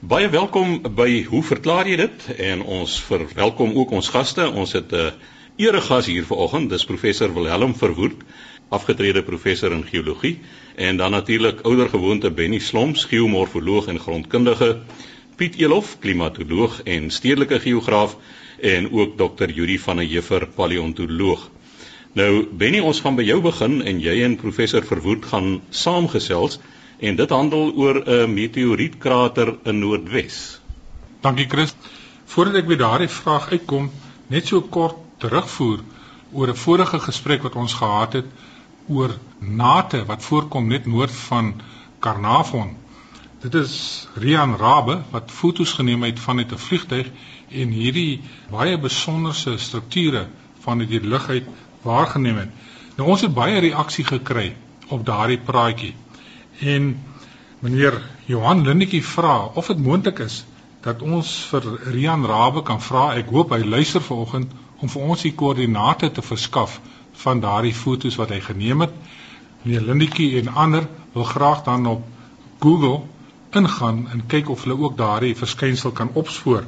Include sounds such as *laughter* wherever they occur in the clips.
Baie welkom by Hoe verklaar jy dit? En ons verwelkom ook ons gaste. Ons het 'n eregas hier vanoggend. Dis professor Wilhelm Verwoerd, afgetrede professor in geologie, en dan natuurlik oudergewoonte Benny Slomps, geomorfoloog en grondkundige, Piet Elof, klimatoloog en stedelike geograaf en ook dokter Juri van der Heever, paleontoloog. Nou Benny, ons gaan by jou begin en jy en professor Verwoerd gaan saamgesels en dit handel oor 'n meteorietkrater in Noordwes. Dankie Chris. Voordat ek by daardie vraag uitkom, net so kort terugvoer oor 'n vorige gesprek wat ons gehad het oor nate wat voorkom net noord van Carnarvon. Dit is Rian Rabe wat foto's geneem het van 'n vliegtyg en hierdie baie besonderse strukture van die lug uit waargeneem het. Nou ons het baie reaksie gekry op daardie praatjie. En meneer Johan Lindetjie vra of dit moontlik is dat ons vir Rian Rabe kan vra. Ek hoop hy luister vanoggend om vir ons die koördinate te verskaf van daardie fotos wat hy geneem het. Meneer Lindetjie en ander wil graag dan op Google ingaan en kyk of hulle ook daardie verskynsel kan opspoor.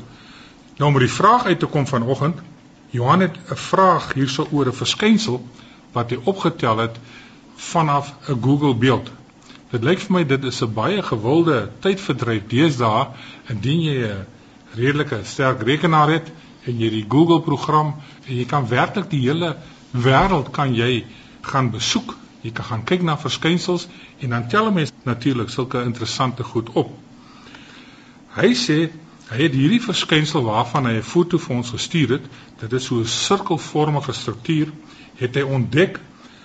Nou om die vraag uit te kom vanoggend, Johan het 'n vraag hierso oor 'n verskynsel wat hy opgetel het vanaf 'n Google beeld. Dit lyk vir my dit is 'n baie gewilde tydverdryf deesdae indien jy 'n redelike sterk rekenaar het en jy die Google program en jy kan werklik die hele wêreld kan jy gaan besoek. Jy kan gaan kyk na verskynsels en dan tel mense natuurlik sulke interessante goed op. Hy sê hy het hierdie verskynsel waarvan hy 'n foto vir ons gestuur het, dit is so 'n sirkelvormige struktuur, het hy ontdek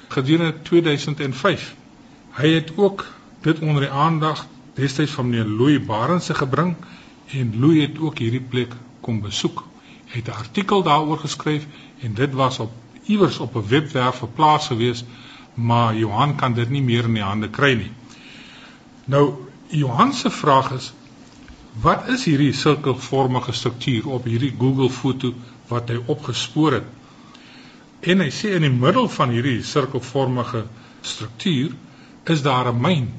gedurende 2005. Hy het ook dit onder die aandag destyds van meneer Louis Barendse gebring en Louis het ook hierdie plek kom besoek. Hy het 'n artikel daaroor geskryf en dit was op iewers op 'n webwerf geplaas gewees, maar Johan kan dit nie meer in die hande kry nie. Nou Johan se vraag is wat is hierdie sirkelvormige struktuur op hierdie Google foto wat hy opgespoor het? En hy sê in die middel van hierdie sirkelvormige struktuur is daar 'n myn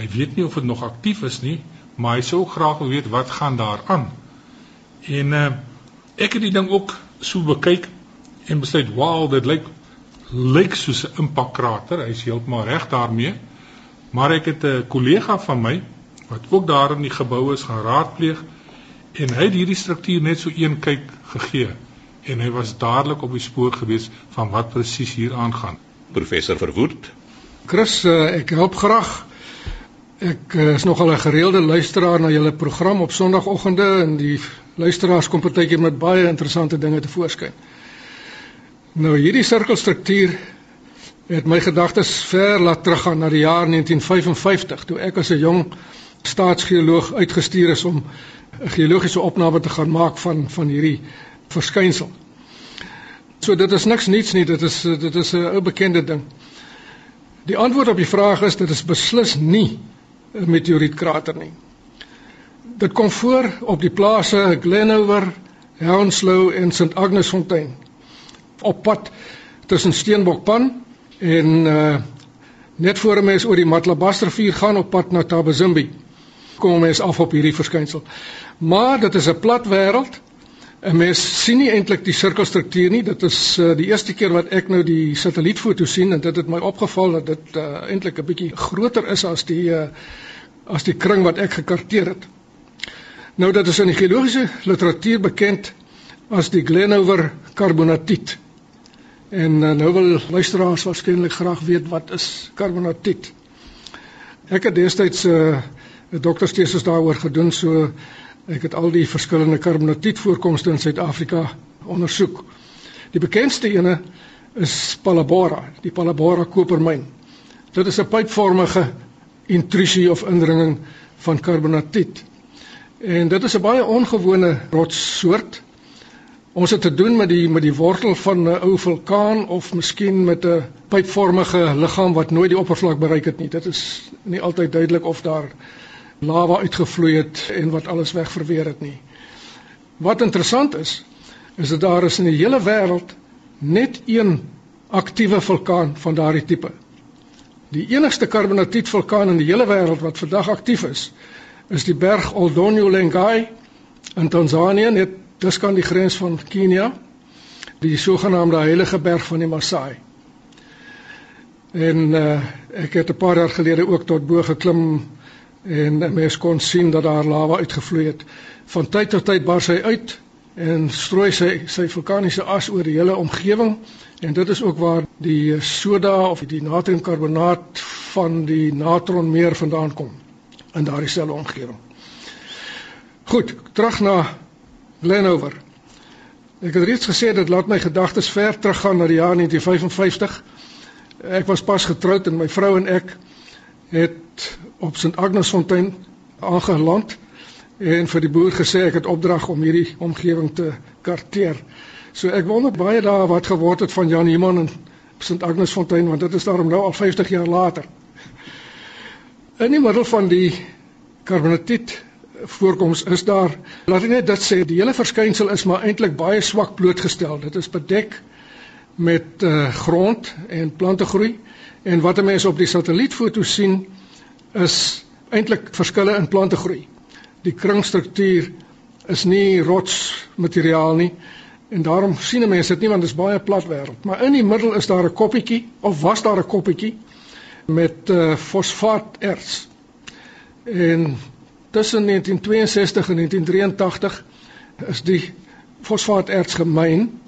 Hy weet nie of dit nog aktief is nie, maar hy sou graag wil weet wat gaan daar aan. En uh, ek het die ding ook so bekyk en besluit, "Wow, dit lyk lyk soos 'n impakkrater." Hy's heeltemal reg daarmee. Maar ek het 'n kollega van my wat ook daar in die gebou is gaan raadpleeg en hy het hierdie struktuur net so een kyk gegee en hy was dadelik op die spoor gewees van wat presies hier aangaan. Professor Verwoerd. Chris, uh, ek help graag Ek uh, is nogal 'n gereelde luisteraar na julle program op Sondagoggende en die luisteraars kom partykeer met baie interessante dinge te voorskyn. Nou hierdie sirkelstruktuur het my gedagtes ver laat teruggaan na die jaar 1955 toe ek as 'n jong staatsgeoloog uitgestuur is om 'n geologiese opname te gaan maak van van hierdie verskynsel. So dit is niks niets nie, dit is dit is 'n ou bekende ding. Die antwoord op die vraag is dit is beslis nie meteorietkrater nie. Dit kom voor op die plase Glenower, Hounslow en St Agnesfontein. Op pad tussen Steenbokpan en uh net voor 'n mens oor die Matlabastrivier gaan op pad na Tabazimbi. Kom mens af op hierdie verskynsel. Maar dit is 'n plat wêreld. 'n Mens sien nie eintlik die sirkelstruktuur nie. Dit is uh, die eerste keer wat ek nou die satellietfoto sien en dit het my opgeval dat dit uh, eintlik 'n bietjie groter is as die uh, as die kring wat ek gekarteer het. Nou dat is in die geologiese literatuur bekend as die Glenower karbonatiet. En uh, nou wil luisteraars waarskynlik graag weet wat is karbonatiet. Ek het destyds 'n uh, 'n dokterstesis daaroor gedoen so Ek het al die verskillende karbonatietvoorkomste in Suid-Afrika ondersoek. Die bekendste ene is Palabora, die Palabora kopermyn. Dit is 'n pypvormige intrusie of indringing van karbonatiet. En dit is 'n baie ongewone rotssoort. Ons het te doen met die met die wortel van 'n ou vulkaan of miskien met 'n pypvormige liggaam wat nooit die oppervlak bereik het nie. Dit is nie altyd duidelik of daar lava uitgevloei het en wat alles wegverweer het nie. Wat interessant is, is dat daar is in die hele wêreld net een aktiewe vulkaan van daardie tipe. Die enigste karbonatiet vulkaan in die hele wêreld wat vandag aktief is, is die berg Oldonyo Lengai in Tansanië, net dis kan die grens van Kenia, die sogenaamde heilige berg van die Masai. En uh, ek het 'n paar jaar gelede ook tot bo geklim en mens kon sien dat daar lava uitgevloei het. Van tyd tot tyd bars hy uit en strooi sy sy vulkaniese as oor die hele omgewing en dit is ook waar die soda of die natriumkarbonaat van die natronmeer vandaan kom in daardie selfe omgewing. Goed, terug na Glenower. Ek het reeds gesê dit laat my gedagtes ver teruggaan na die jaar 1955. Ek was pas getroud en my vrou en ek het op St Agnesfontein aangeland en vir die boer gesê ek het opdrag om hierdie omgewing te karteer. So ek wonder baie daar wat geword het van Jan Human en St Agnesfontein want dit is daarom nou al 50 jaar later. In die middel van die karbonatiet voorkoms is daar laat ek net dit sê die hele verskynsel is maar eintlik baie swak blootgestel. Dit is bedek met uh, grond en plante groei en wat 'n mens op die satellietfoto sien is eintlik verskille in plante groei. Die kringstruktuur is nie rotsmateriaal nie en daarom sien 'n mens dit nie want dit is baie plat wêreld. Maar in die middel is daar 'n koppietjie of was daar 'n koppietjie met uh, fosfaaterts. En tussen 1962 en 1983 is die fosfaaterts gemyn.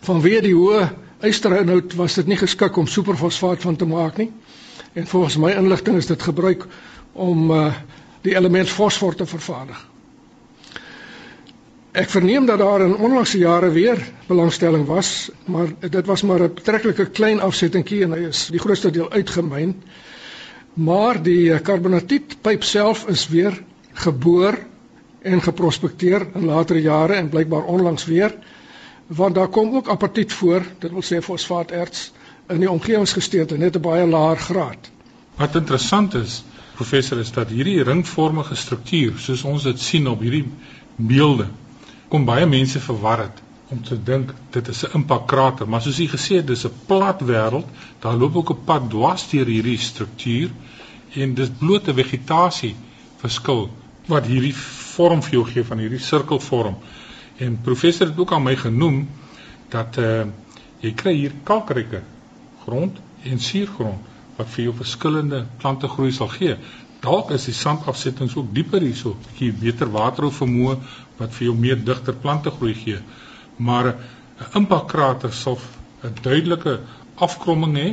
Vanweë die hoë ysterinhoud was dit nie geskik om superfosfaat van te maak nie. En volgens my inligting is dit gebruik om uh, die element fosfor te vervaardig. Ek verneem dat daar in onlangse jare weer belangstelling was, maar dit was maar 'n betreklike klein afsettingkie en hy is die grootste deel uitgemyn. Maar die eh, karbonatietpyp self is weer geboor en geprospekteer in latere jare en blykbaar onlangs weer want daar kom ook apatiet voor, dit wil sê fosfaaterts in die omgewingsgesteente net 'n baie laer graad. Wat interessant is, professor, is dat hierdie ringvormige struktuur, soos ons dit sien op hierdie beelde, kom baie mense verwar het om te dink dit is 'n impakkrater, maar soos u gesê het, dis 'n plat wêreld, daar loop ook 'n pad dwars deur hierdie struktuur en dis bloot 'n vegetasie verskil wat hierdie vorm vir jou gee van hierdie sirkelvorm. En professor het ook aan my genoem dat uh jy kry hier kalkryke grond en suurgrond wat vir jou verskillende plante groei sal gee. Dalk is die sandafsettings ook dieper hierso, bietjie beter waterhou vermoë wat vir jou meer digter plante groei gee. Maar 'n impakkrater sal 'n duidelike afkromming hê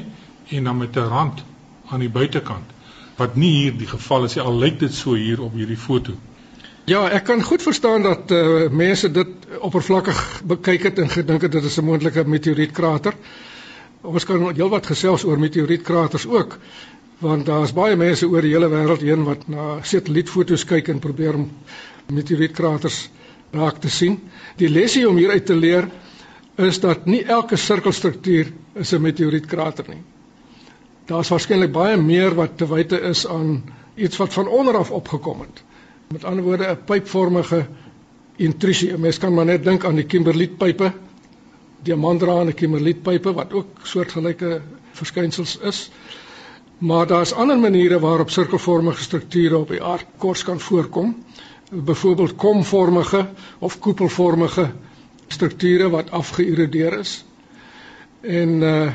en dan met 'n rand aan die buitekant wat nie hier die geval is nie al lyk dit so hier op hierdie foto. Ja, ek kan goed verstaan dat uh, mense dit oppervlakkig bekyk het en gedink het dit is 'n moontlike meteorietkrater. Ons kan heelwat gesels oor meteorietkraters ook want daar's baie mense oor die hele wêreld heen wat na satellietfoto's kyk en probeer om meteorietkraters raak te sien. Die lesie om hieruit te leer is dat nie elke sirkelstruktuur is 'n meteorietkrater nie. Daar's waarskynlik baie meer wat te wyte is aan iets wat van onder af opgekom het. Met ander woorde 'n pypvormige intrusie. Mens kan maar net dink aan die kimberlietpype, diamantdraande kimberlietpype wat ook soortgelyke verskynsels is. Maar daar's ander maniere waarop sirkelvormige strukture op die aardkors kan voorkom. Byvoorbeeld komvormige of koepelvormige strukture wat afgeïrodeer is. En uh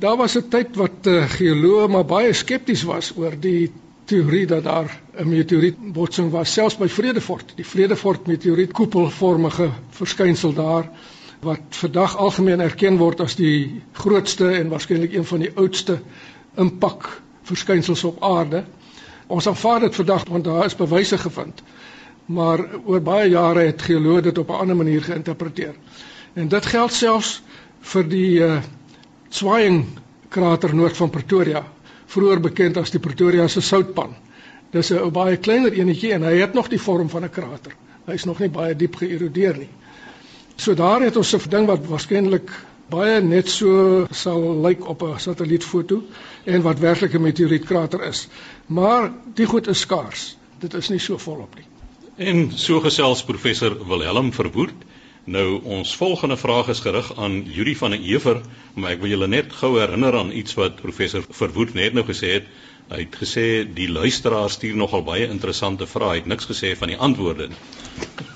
daar was 'n tyd wat uh, geoloë maar baie skepties was oor die teorie dat daar 'n meteorietbotsing was selfs by Vredefort, die Vredefort meteorietkoepelvormige verskynsel daar wat vandag algemeen erken word as die grootste en waarskynlik een van die oudste impak verskynsels op aarde. Ons aanvaar dit vandag want daar is bewyse gevind. Maar oor baie jare het geoloë dit op 'n ander manier geïnterpreteer. En dit geld selfs vir die uh Swaying krater noord van Pretoria, vroeër bekend as die Pretoria se soutpan. Dis 'n baie kleiner enetjie en hy het nog die vorm van 'n krater. Hy's nog nie baie diep geërodeer nie. So daar het ons 'n ding wat waarskynlik baie net so sal lyk op 'n satellietfoto en wat werklik 'n meteorietkrater is. Maar die goed is skaars. Dit is nie so volop nie. En so gesels professor Wilhelm Verwoerd. Nou ons volgende vraag is gerig aan Yuri van der Ewer, maar ek wil julle net gou herinner aan iets wat professor Verwoerd net nou gesê het Hy het gesê die luisteraar stuur nogal baie interessante vrae. Hy het niks gesê van die antwoorde nie.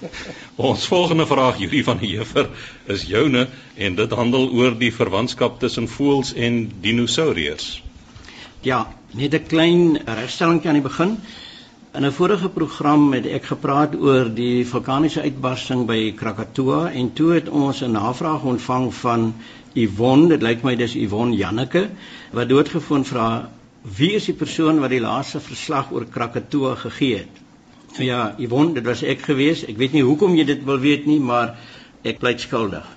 *laughs* Ons volgende vraag hierdie van die Juffrou is joune en dit handel oor die verwantskap tussen voëls en dinosourus. Ja, net 'n klein regstelling aan die begin. In 'n vorige program het ek gepraat oor die vulkaniese uitbarsting by Krakatoa en toe het ons 'n navraag ontvang van Yvonne, dit lyk my dis Yvonne Janneke, wat doodgevoon vra wie is die persoon wat die laaste verslag oor Krakatoa gegee het? So ja, Yvonne, dit was ek gewees. Ek weet nie hoekom jy dit wil weet nie, maar ek pleit skuldig.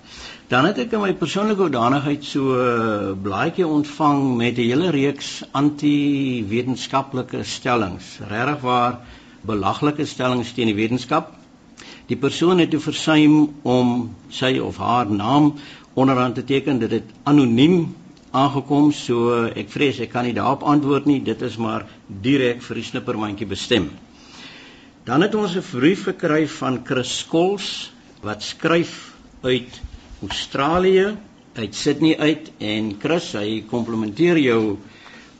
Dan het ek in my persoonlike hoedanigheid so 'n uh, blaadjie ontvang met 'n hele reeks anti-wetenskaplike stellings. Regtig waar belaglike stellings teen die wetenskap. Die persoon het toe versuim om sy of haar naam onderaan te teken. Dit het anoniem aangekom, so ek vrees ek kan nie daarop antwoord nie. Dit is maar direk vir die snippermandjie bestem. Dan het ons 'n brief gekry van Chris Skols wat skryf uit Australië, uit Sydney uit en Chris, hy komplimenteer jou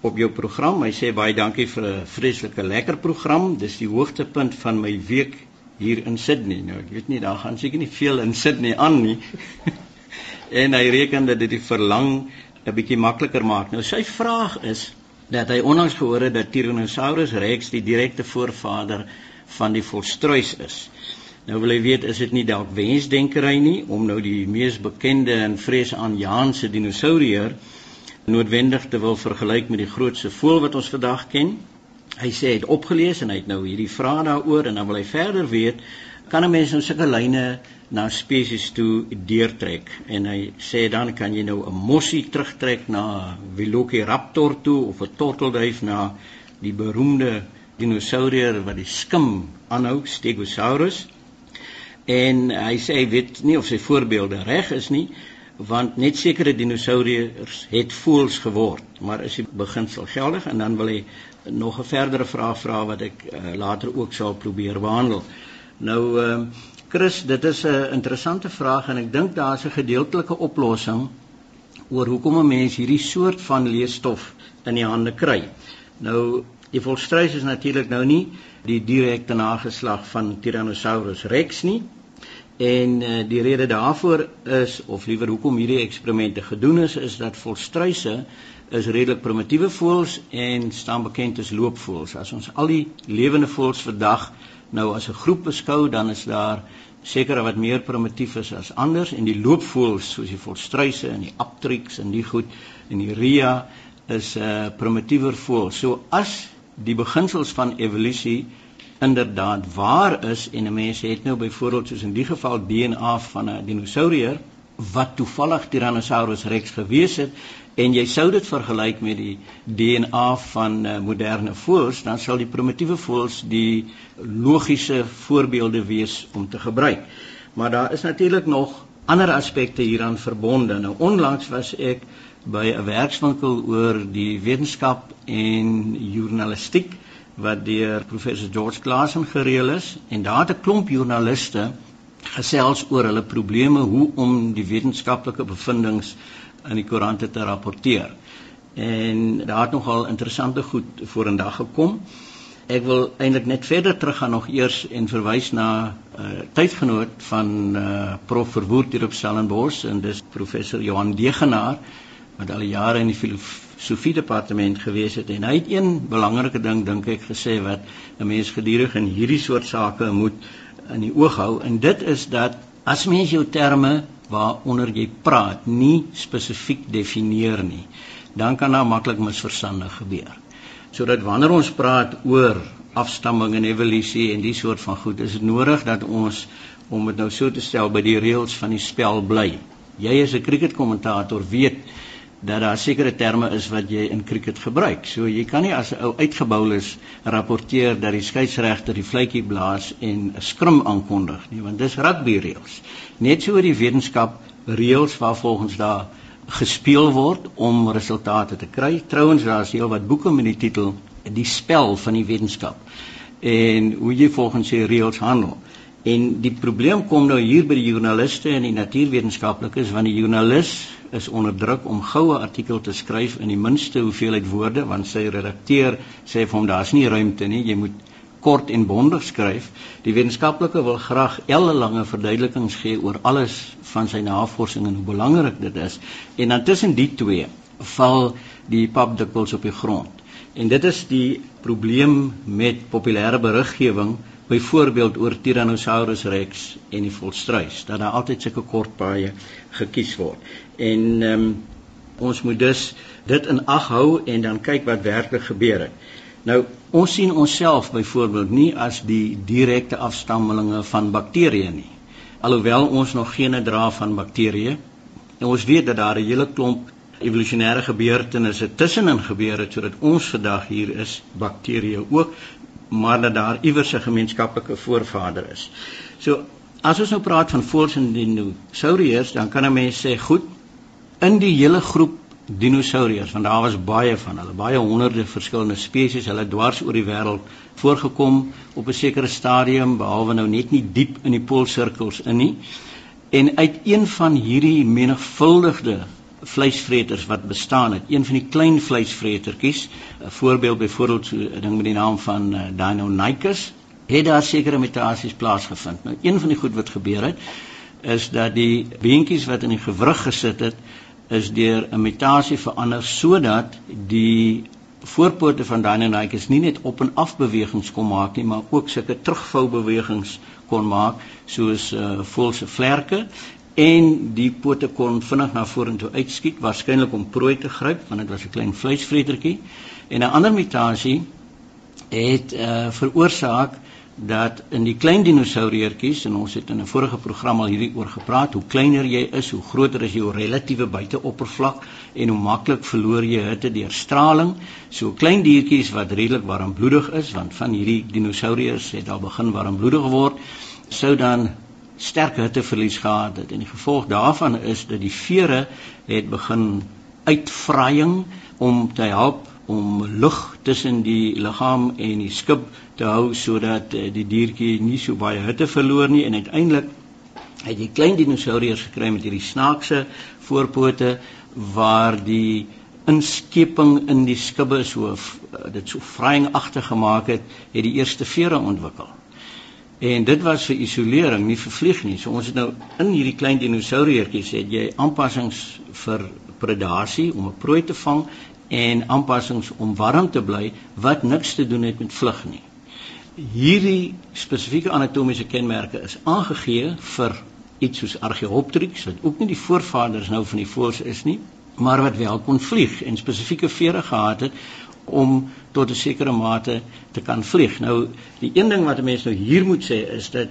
op jou program. Hy sê baie dankie vir 'n vreeslike lekker program. Dis die hoogtepunt van my week hier in Sydney. Nou ek weet nie daar gaan seker nie veel in Sydney aan nie. *laughs* en hy reken dat dit die verlang 'n bietjie makliker maak. Nou sy vraag is dat hy onlangs gehoor het dat Tyrannosaurus rex die direkte voorvader van die volstruis is. Nou wil hy weet is dit nie dalk wensdenkery nie om nou die mees bekende en vreesaanjaende dinosourier noodwendig te wil vergelyk met die grootste voël wat ons vandag ken. Hy sê hy het opgelees en hy het nou hierdie vrae daaroor en dan wil hy verder weet kan 'n mens nou sulke lyne na spesies toe deurtrek en hy sê dan kan jy nou 'n mossie terugtrek na Velociraptor toe of 'n tortelduif na die beroemde dinosourier wat die skim aanhou Stegosaurus en hy sê hy weet nie of sy voorbeelde reg is nie want net sekere dinosouriërs het voels geword maar is die beginsel geldig en dan wil hy nog 'n verdere vraag vra wat ek uh, later ook sal probeer behandel Nou ehm uh, Chris, dit is 'n interessante vraag en ek dink daar's 'n gedeeltelike oplossing oor hoekom 'n mens hierdie soort van leesstof in die hande kry. Nou die volstruis is natuurlik nou nie die direkte nageslag van Tyrannosaurus rex nie. En uh, die rede daarvoor is of liewer hoekom hierdie eksperimente gedoen is is dat volstruise is redelik primitiewe voëls en staan bekend as loopvoëls. As ons al die lewende voëls vandag nou as 'n groep beskou, dan is daar sekere wat meer primitief is as anders en die loopvoëls soos die volstruise en die apteryx en die goed en die ria is 'n uh, primitiewer voël. So as die beginsels van evolusie inderdaad waar is en 'n mens het nou byvoorbeeld soos in die geval DNA van 'n dinosourier wat toevallig Tyrannosaurus rex gewees het en jy sou dit vergelyk met die DNA van uh, moderne voëls, dan sal die primitiewe voëls die logiese voorbeelde wees om te gebruik. Maar daar is natuurlik nog ander aspekte hieraan verbonde. Nou onlangs was ek by 'n werkswinkel oor die wetenskap en journalistiek wat deur professor George Claassen gereël is en daar het 'n klomp joernaliste gesels oor hulle probleme hoe om die wetenskaplike bevindinge in die koerante te rapporteer. En daar het nogal interessante goed vorendag gekom. Ek wil eintlik net verder teruggaan nog eers en verwys na 'n uh, tydgenoot van uh, Prof Verwoerd hier op Stellenbosch en dis professor Johan Degenaar wat al jare in die filosofie departement gewees het en hy het een belangrike ding dink ek gesê wat 'n mens gedurig in hierdie soort sake moet in die oog hou en dit is dat as mens jou terme waaronder jy praat nie spesifiek definieer nie, dan kan daar maklik misverstande gebeur. Sodat wanneer ons praat oor afstamming en evolusie en die soort van goed, is dit nodig dat ons om dit nou so te stel by die reëls van die spel bly. Jy as 'n cricketkommentator weet dat daar sekere terme is wat jy in cricket gebruik. So jy kan nie as 'n ou uitgeboules rapporteer dat die skeieregter die fluitjie blaas en 'n skrim aankondig nie, want dis rugby reëls. Net so oor die wetenskap reëls waar volgens daar gespeel word om resultate te kry. Trouwens daar's heel wat boeke met die titel Die spel van die wetenskap en hoe jy volgens sy reëls handel. En die probleem kom nou hier by die joernaliste en die natuurwetenskaplikes want die joernalis is onder druk om goue artikel te skryf in die minste hoeveelheid woorde want sy redakteur sê vir hom daar's nie ruimte nie, jy moet kort en bondig skryf. Die wetenskaplike wil graag ellelange verduidelikings gee oor alles van sy navorsing en hoe belangrik dit is. En dan tussen die twee val die pap dikwels op die grond. En dit is die probleem met populêre beriggewing, byvoorbeeld oor Tyrannosaurus rex en die volstruis, dat daar altyd sulke kort paaie gekies word. En ehm um, ons moet dus dit in ag hou en dan kyk wat werklik gebeur het. Nou, ons sien onsself byvoorbeeld nie as die direkte afstammelinge van bakterieë nie. Alhoewel ons nog gene dra van bakterieë, en ons weet dat daar 'n hele klomp evolusionêre gebeurtenisse tussenin gebeur het sodat ons vandag hier is bakterieë ook maar dat daar iewers 'n gemeenskaplike voorvader is. So as ons nou praat van voëls en dinosouriërs, dan kan 'n mens sê goed in die hele groep dinosouriërs want daar was baie van hulle, baie honderde verskillende spesies, hulle dwars oor die wêreld voorgekom op 'n sekere stadium behalwe nou net nie diep in die poolsirkels in nie. En uit een van hierdie menigvuldige vleisvreters wat bestaan het. Een van die klein vleisvretertjies, 'n voorbeeld byvoorbeeld so 'n ding met die naam van uh, Deinonychus, het daar sekere mutasies plaasgevind. Nou een van die goed wat gebeur het is dat die beentjies wat in die gewrig gesit het is deur 'n mutasie verander sodat die voorpote van Deinonychus nie net op en af bewegings kon maak nie, maar ook sulke terugvou bewegings kon maak soos uh, voelse vlerke en die pote kon vinnig na vorentoe uitskiet waarskynlik om prooi te gryp want dit was 'n klein vleisvretertjie en 'n ander mutasie het uh, veroorsaak dat in die klein dinosouriertjies en ons het in 'n vorige program al hierdie oor gepraat hoe kleiner jy is hoe groter is jou relatiewe buiteoppervlak en hoe maklik verloor jy hitte deur straling. So klein diertjies wat redelik warmbloedig is want van hierdie dinosouriërs het al begin warmbloedig geword sou dan sterk hitteverlies gehad het. En die gevolg daarvan is dat die vere het begin uitvraaiing om te help om lug tussen die liggaam en die skip te hou sodat eh, die diertjie nie so baie hitte verloor nie. En uiteindelik het jy klein dinosouriërs gekry met hierdie snaakse voorpote waar die inskeping in die skibbe so eh, dit so vraaiingagtig gemaak het het die eerste vere ontwikkel En dit was vir isolering, nie vir vlieg nie. So ons het nou in hierdie klein dinosouriertjies het jy aanpassings vir predasie om 'n prooi te vang en aanpassings om warm te bly wat niks te doen het met vlug nie. Hierdie spesifieke anatomiese kenmerke is aangegee vir iets soos Archaeopteryx wat ook nie die voorvaders nou van die voëls is nie, maar wat wel kon vlieg en spesifieke vere gehad het om tot 'n sekere mate te kan vlieg. Nou die een ding wat 'n mens nou hier moet sê is dat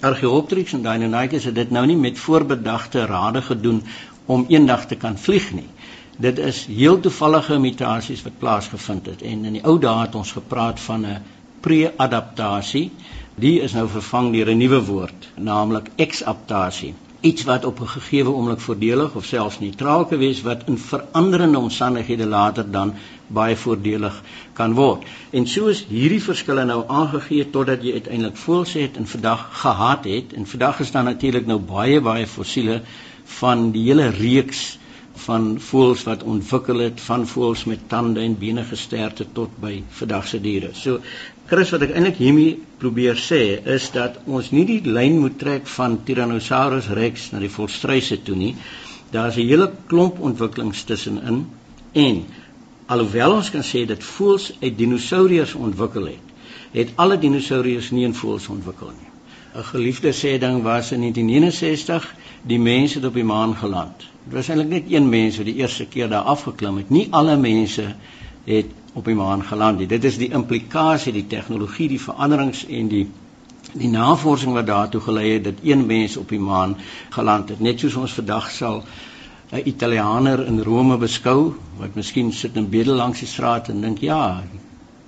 Archaeopteryx en Deinonychus het dit nou nie met voorbedagte rade gedoen om eendag te kan vlieg nie. Dit is heel toevallige mutasies wat plaasgevind het en in die ou dae het ons gepraat van 'n pre-adaptasie. Die is nou vervang deur 'n nuwe woord, naamlik exaptasie iets wat op 'n gegeewe oomblik voordelig of selfs neutraal kan wees wat in veranderende omstandighede later dan baie voordelig kan word. En so is hierdie verskille nou aangegee totdat jy uiteindelik voels het en vandag gehad het en vandag is daar natuurlik nou baie baie fossiele van die hele reeks van voëls wat ontwikkel het van voëls met tande en bene gesterte tot by vandag se diere. So Chris wat ek eintlik hiermee probeer sê is dat ons nie die lyn moet trek van Tyrannosaurus rex na die volstruise toe nie. Daar's 'n hele klomp ontwikkelings tussenin en alhoewel ons kan sê dat voëls uit dinosouriërs ontwikkel het, het alle dinosouriërs nie in voëls ontwikkel nie. 'n Geliefde sê ding was in 1969 die mense het op die maan geland. Dit was eintlik net een mens wat die eerste keer daar afgeklim het. Nie alle mense het op die maan geland het. Dit is die implikasie, die tegnologie, die veranderings en die die navorsing wat daartoe gelei het dat een mens op die maan geland het. Net soos ons vandag sal 'n Italianer in Rome beskou wat miskien sit in bedel langs die straat en dink ja,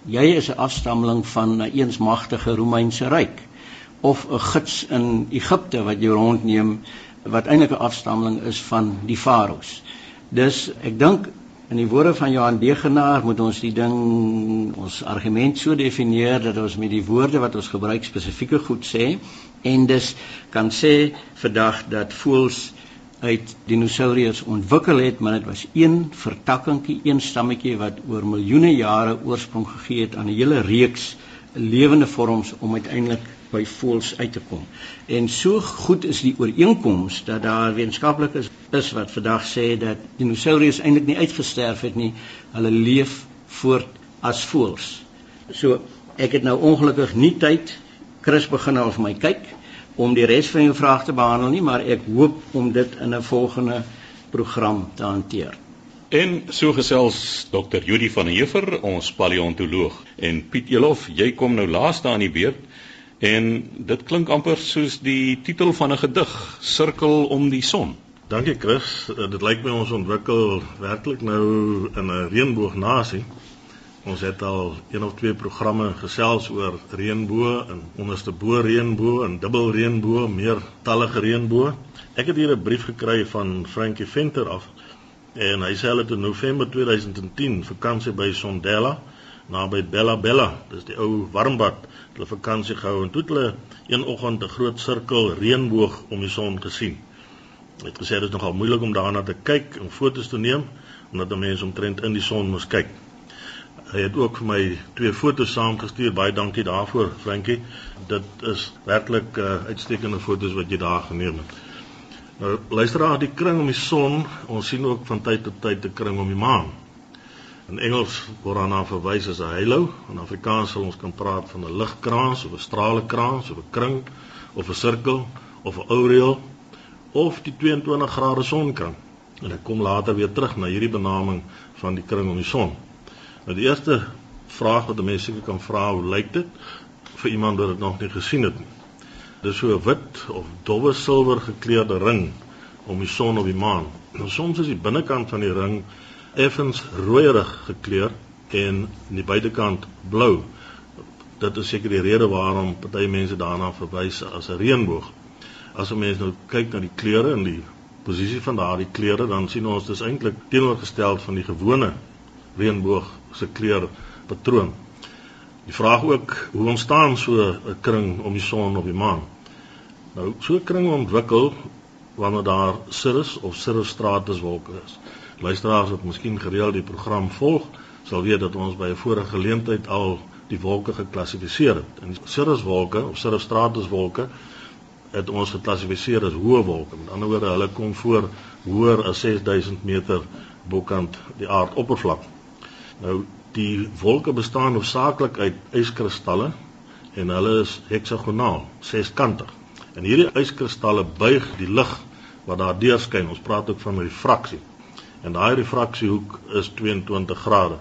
jy is 'n afstammeling van 'n eens magtige Romeinse ryk of 'n gids in Egipte wat jou rondneem wat eintlik 'n afstammeling is van die faraos. Dus ek dink In die woorde van Johan Degenaar moet ons die ding ons argument so definieer dat ons met die woorde wat ons gebruik spesifieke goed sê en dus kan sê vandag dat voels uit dinosourus ontwikkel het, maar dit was een vertakkingkie, een stammetjie wat oor miljoene jare oorsprong gegee het aan 'n hele reeks lewende vorms om uiteindelik by voëls uit te kom. En so goed is die ooreenkoms dat daar wetenskaplikes is wat vandag sê dat dinosourus eintlik nie uitgesterf het nie, hulle leef voort as voëls. So ek het nou ongelukkig nie tyd Chris begin nou vir my kyk om die res van jou vrae te behandel nie, maar ek hoop om dit in 'n volgende program te hanteer. En so gesels Dr. Judi van Heever, ons paleontoloog, en Piet Elof, jy kom nou laaste aan die beurt en dit klink amper soos die titel van 'n gedig, Sirkel om die son. Dankie Chris, dit lyk my ons ontwikkel werklik nou in 'n reënboognasie. Ons het al een of twee programme gesels oor reënboë en onderste bo reënboë en dubbel reënboë, meertallige reënboë. Ek het hier 'n brief gekry van Frankie Venter af en hy sê hulle het in November 2010 vakansie by Sondela naby Bella Bella, dis die ou warmbad, hulle vakansie gehou en toe het hulle een oggend 'n groot sirkel reënboog om die son gesien. Hy het gesê dit is nogal moeilik om daarna te kyk en foto's te neem omdat mense omtrent in die son moes kyk. Hy het ook vir my twee foto's saamgestuur. Baie dankie daarvoor, Frankie. Dit is werklik uh, uitstekende foto's wat jy daar geneem het. Nou, luister aan die kring om die son. Ons sien ook van tyd tot tyd 'n kring om die maan. In Engels word daarna verwys as 'n halo. In Afrikaans sal ons kan praat van 'n ligkraans of 'n stralekraans of 'n kring of 'n sirkel of 'n aureool of die 22 grade sonkring. En ek kom later weer terug na hierdie benaming van die kring om die son. Nou die eerste vraag wat mense seker kan vra, hoe lyk dit vir iemand wat dit nog nie gesien het nie? Dis so 'n wit of dowwe silwer gekleurde ring om die son op die maan. Nou soms is die binnekant van die ring effens rooierig gekleur en aan die buitekant blou. Dit is seker die rede waarom party mense daarna verwys as 'n reënboog. As 'n mens nou kyk na die kleure en die posisie van daardie kleure, dan sien ons dis eintlik teenoorgestel van die gewone reënboog se kleur patroon. Die vraag ook hoe ontstaan so 'n kring om die son op die maan? Nou so 'n kring ontwikkel wanneer daar Sirius of Sirius Stratus wolke is. Luisteraars wat miskien gereeld die program volg, sal weet dat ons by 'n vorige geleentheid al die wolke geklassifiseer het. En die Sirius wolke of Sirius Stratus wolke het ons geklassifiseer as hoë wolke. Met ander woorde, hulle kom voor hoër as 6000 meter bokant die aardoppervlak. Nou die wolke bestaan hoofsaaklik uit yskristalle en hulle is heksagonaal, seskantig. En hierdie yskristalle buig die lig wat daar deurskyn. Ons praat ook van refraksie. En daai refraksiehoek is 22 grade.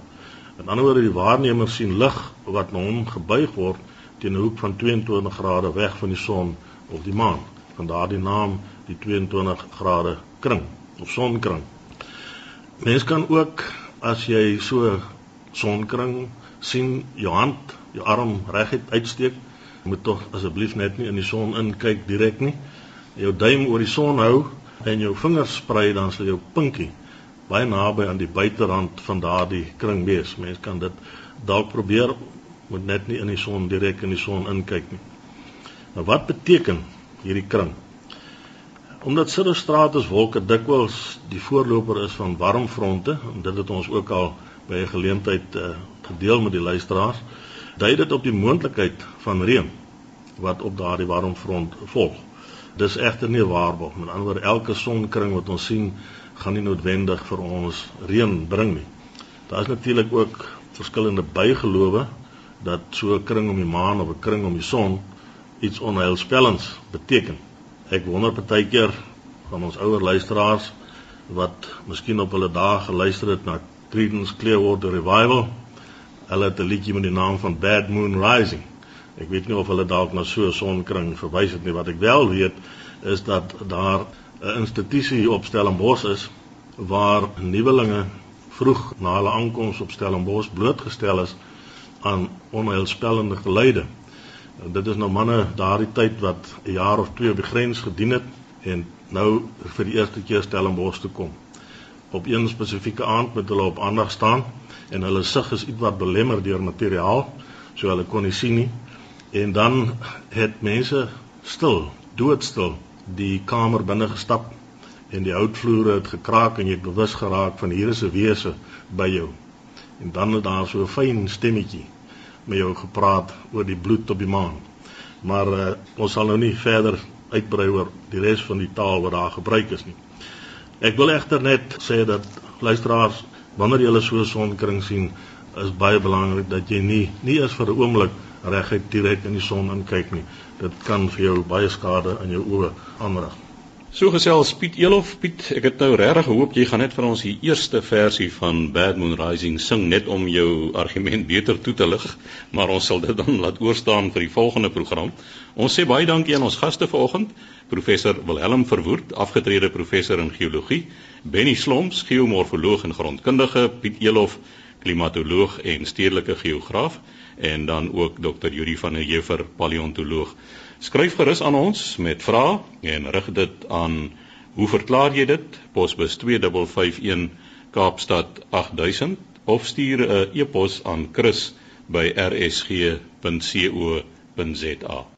In ander woorde die waarnemer sien lig wat na hom gebuig word teen 'n hoek van 22 grade weg van die son of die maan. Van daardie naam die 22 grade kring of sonkring. Mens kan ook as jy so sonkring sien jou hand, jou arm reguit uitsteek, moet tog asseblief net nie in die son inkyk direk nie. Jou duim oor die son hou en jou vingers sprei dan sal jou pinkie baie naby aan die buiterand van daardie kring wees. Mens kan dit dalk probeer, moet net nie in die son direk in die son inkyk nie. Nou wat beteken hierdie kring? Omdat sirrostratus wolke dikwels die voorloper is van warmfronte, en dit het ons ook al by 'n geleentheid uh, gedeel met die luisteraars, dui dit op die moontlikheid van reën wat op daardie warm front volg. Dis egter nie waarborg met ander elke sonkring wat ons sien gaan nie noodwendig vir ons reën bring nie. Daar is natuurlik ook verskillende bygelowe dat so 'n kring om die maan of 'n kring om die son iets onheilspellends beteken. Ek wonder baie keer van ons ouer luisteraars wat miskien op hulle dae geluister het na Creedence Clearwater Revival. Hulle het 'n liedjie met die naam van Bad Moon Rising. Ek weet nie of hulle dalk na so 'n sonkring verwys het nie. Wat ek wel weet is dat daar 'n institusie op Stellenbosch is waar nuwelinge vroeg na hulle aankoms op Stellenbosch blootgestel is aan onheilspellende geluide. Dit is nou manne daardie tyd wat 'n jaar of 2 op die grens gedien het en nou vir die eerste keer Stellenbosch toe kom. op een spesifieke aand met hulle op aandag staan en hulle sig is ietwat belemmer deur materiaal, so hulle kon nie sien nie. En dan het mense stil, doodstil die kamer binne gestap en die houtvloere het gekraak en jy het bewus geraak van hier is 'n wese by jou. En dan het daar so 'n fyn stemmetjie met jou gepraat oor die bloed op die maan. Maar uh, ons sal nou nie verder uitbrei oor die res van die taal wat daar gebruik is nie. Ek wil egter net sê dat luisteraars wanneer jy so 'n sonkring sien, is baie belangrik dat jy nie nie eens vir 'n oomblik reguit direk in die son inkyk nie. Dit kan vir jou baie skade aan jou oë aanrig. So gesels Piet Elof, Piet, ek het nou regtig gehoop jy gaan net vir ons die eerste versie van Bad Moon Rising sing net om jou argument beter toe te lig, maar ons sal dit dan laat oorstaan vir die volgende program. Ons sê baie dankie aan ons gaste vanoggend, professor Wilhelm Verwoerd, afgetrede professor in geologie, Benny Slomps, geomorfoloog en grondkundige, Piet Elof, klimatoloog en stedelike geograaf en dan ook dokter Yuri van der Heever, paleontoloog. Skryf gerus aan ons met vrae en rig dit aan hoe verklaar jy dit? Posbus 2551 Kaapstad 8000 of stuur 'n e-pos aan chris@rsg.co.za.